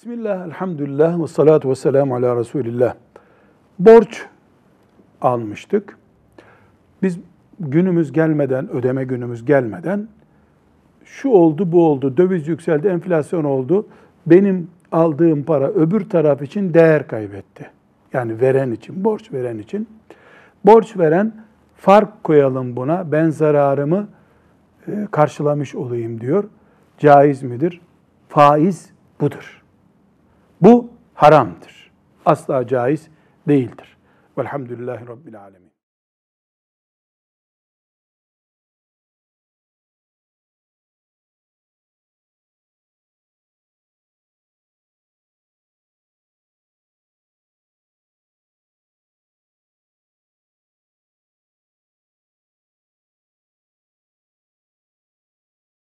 Bismillah, elhamdülillah ve salatu ve selamu ala Resulillah. Borç almıştık. Biz günümüz gelmeden, ödeme günümüz gelmeden şu oldu, bu oldu, döviz yükseldi, enflasyon oldu. Benim aldığım para öbür taraf için değer kaybetti. Yani veren için, borç veren için. Borç veren fark koyalım buna. Ben zararımı e, karşılamış olayım diyor. Caiz midir? Faiz budur. Bu haramdır. Asla caiz değildir. Velhamdülillahi Rabbil Alemin.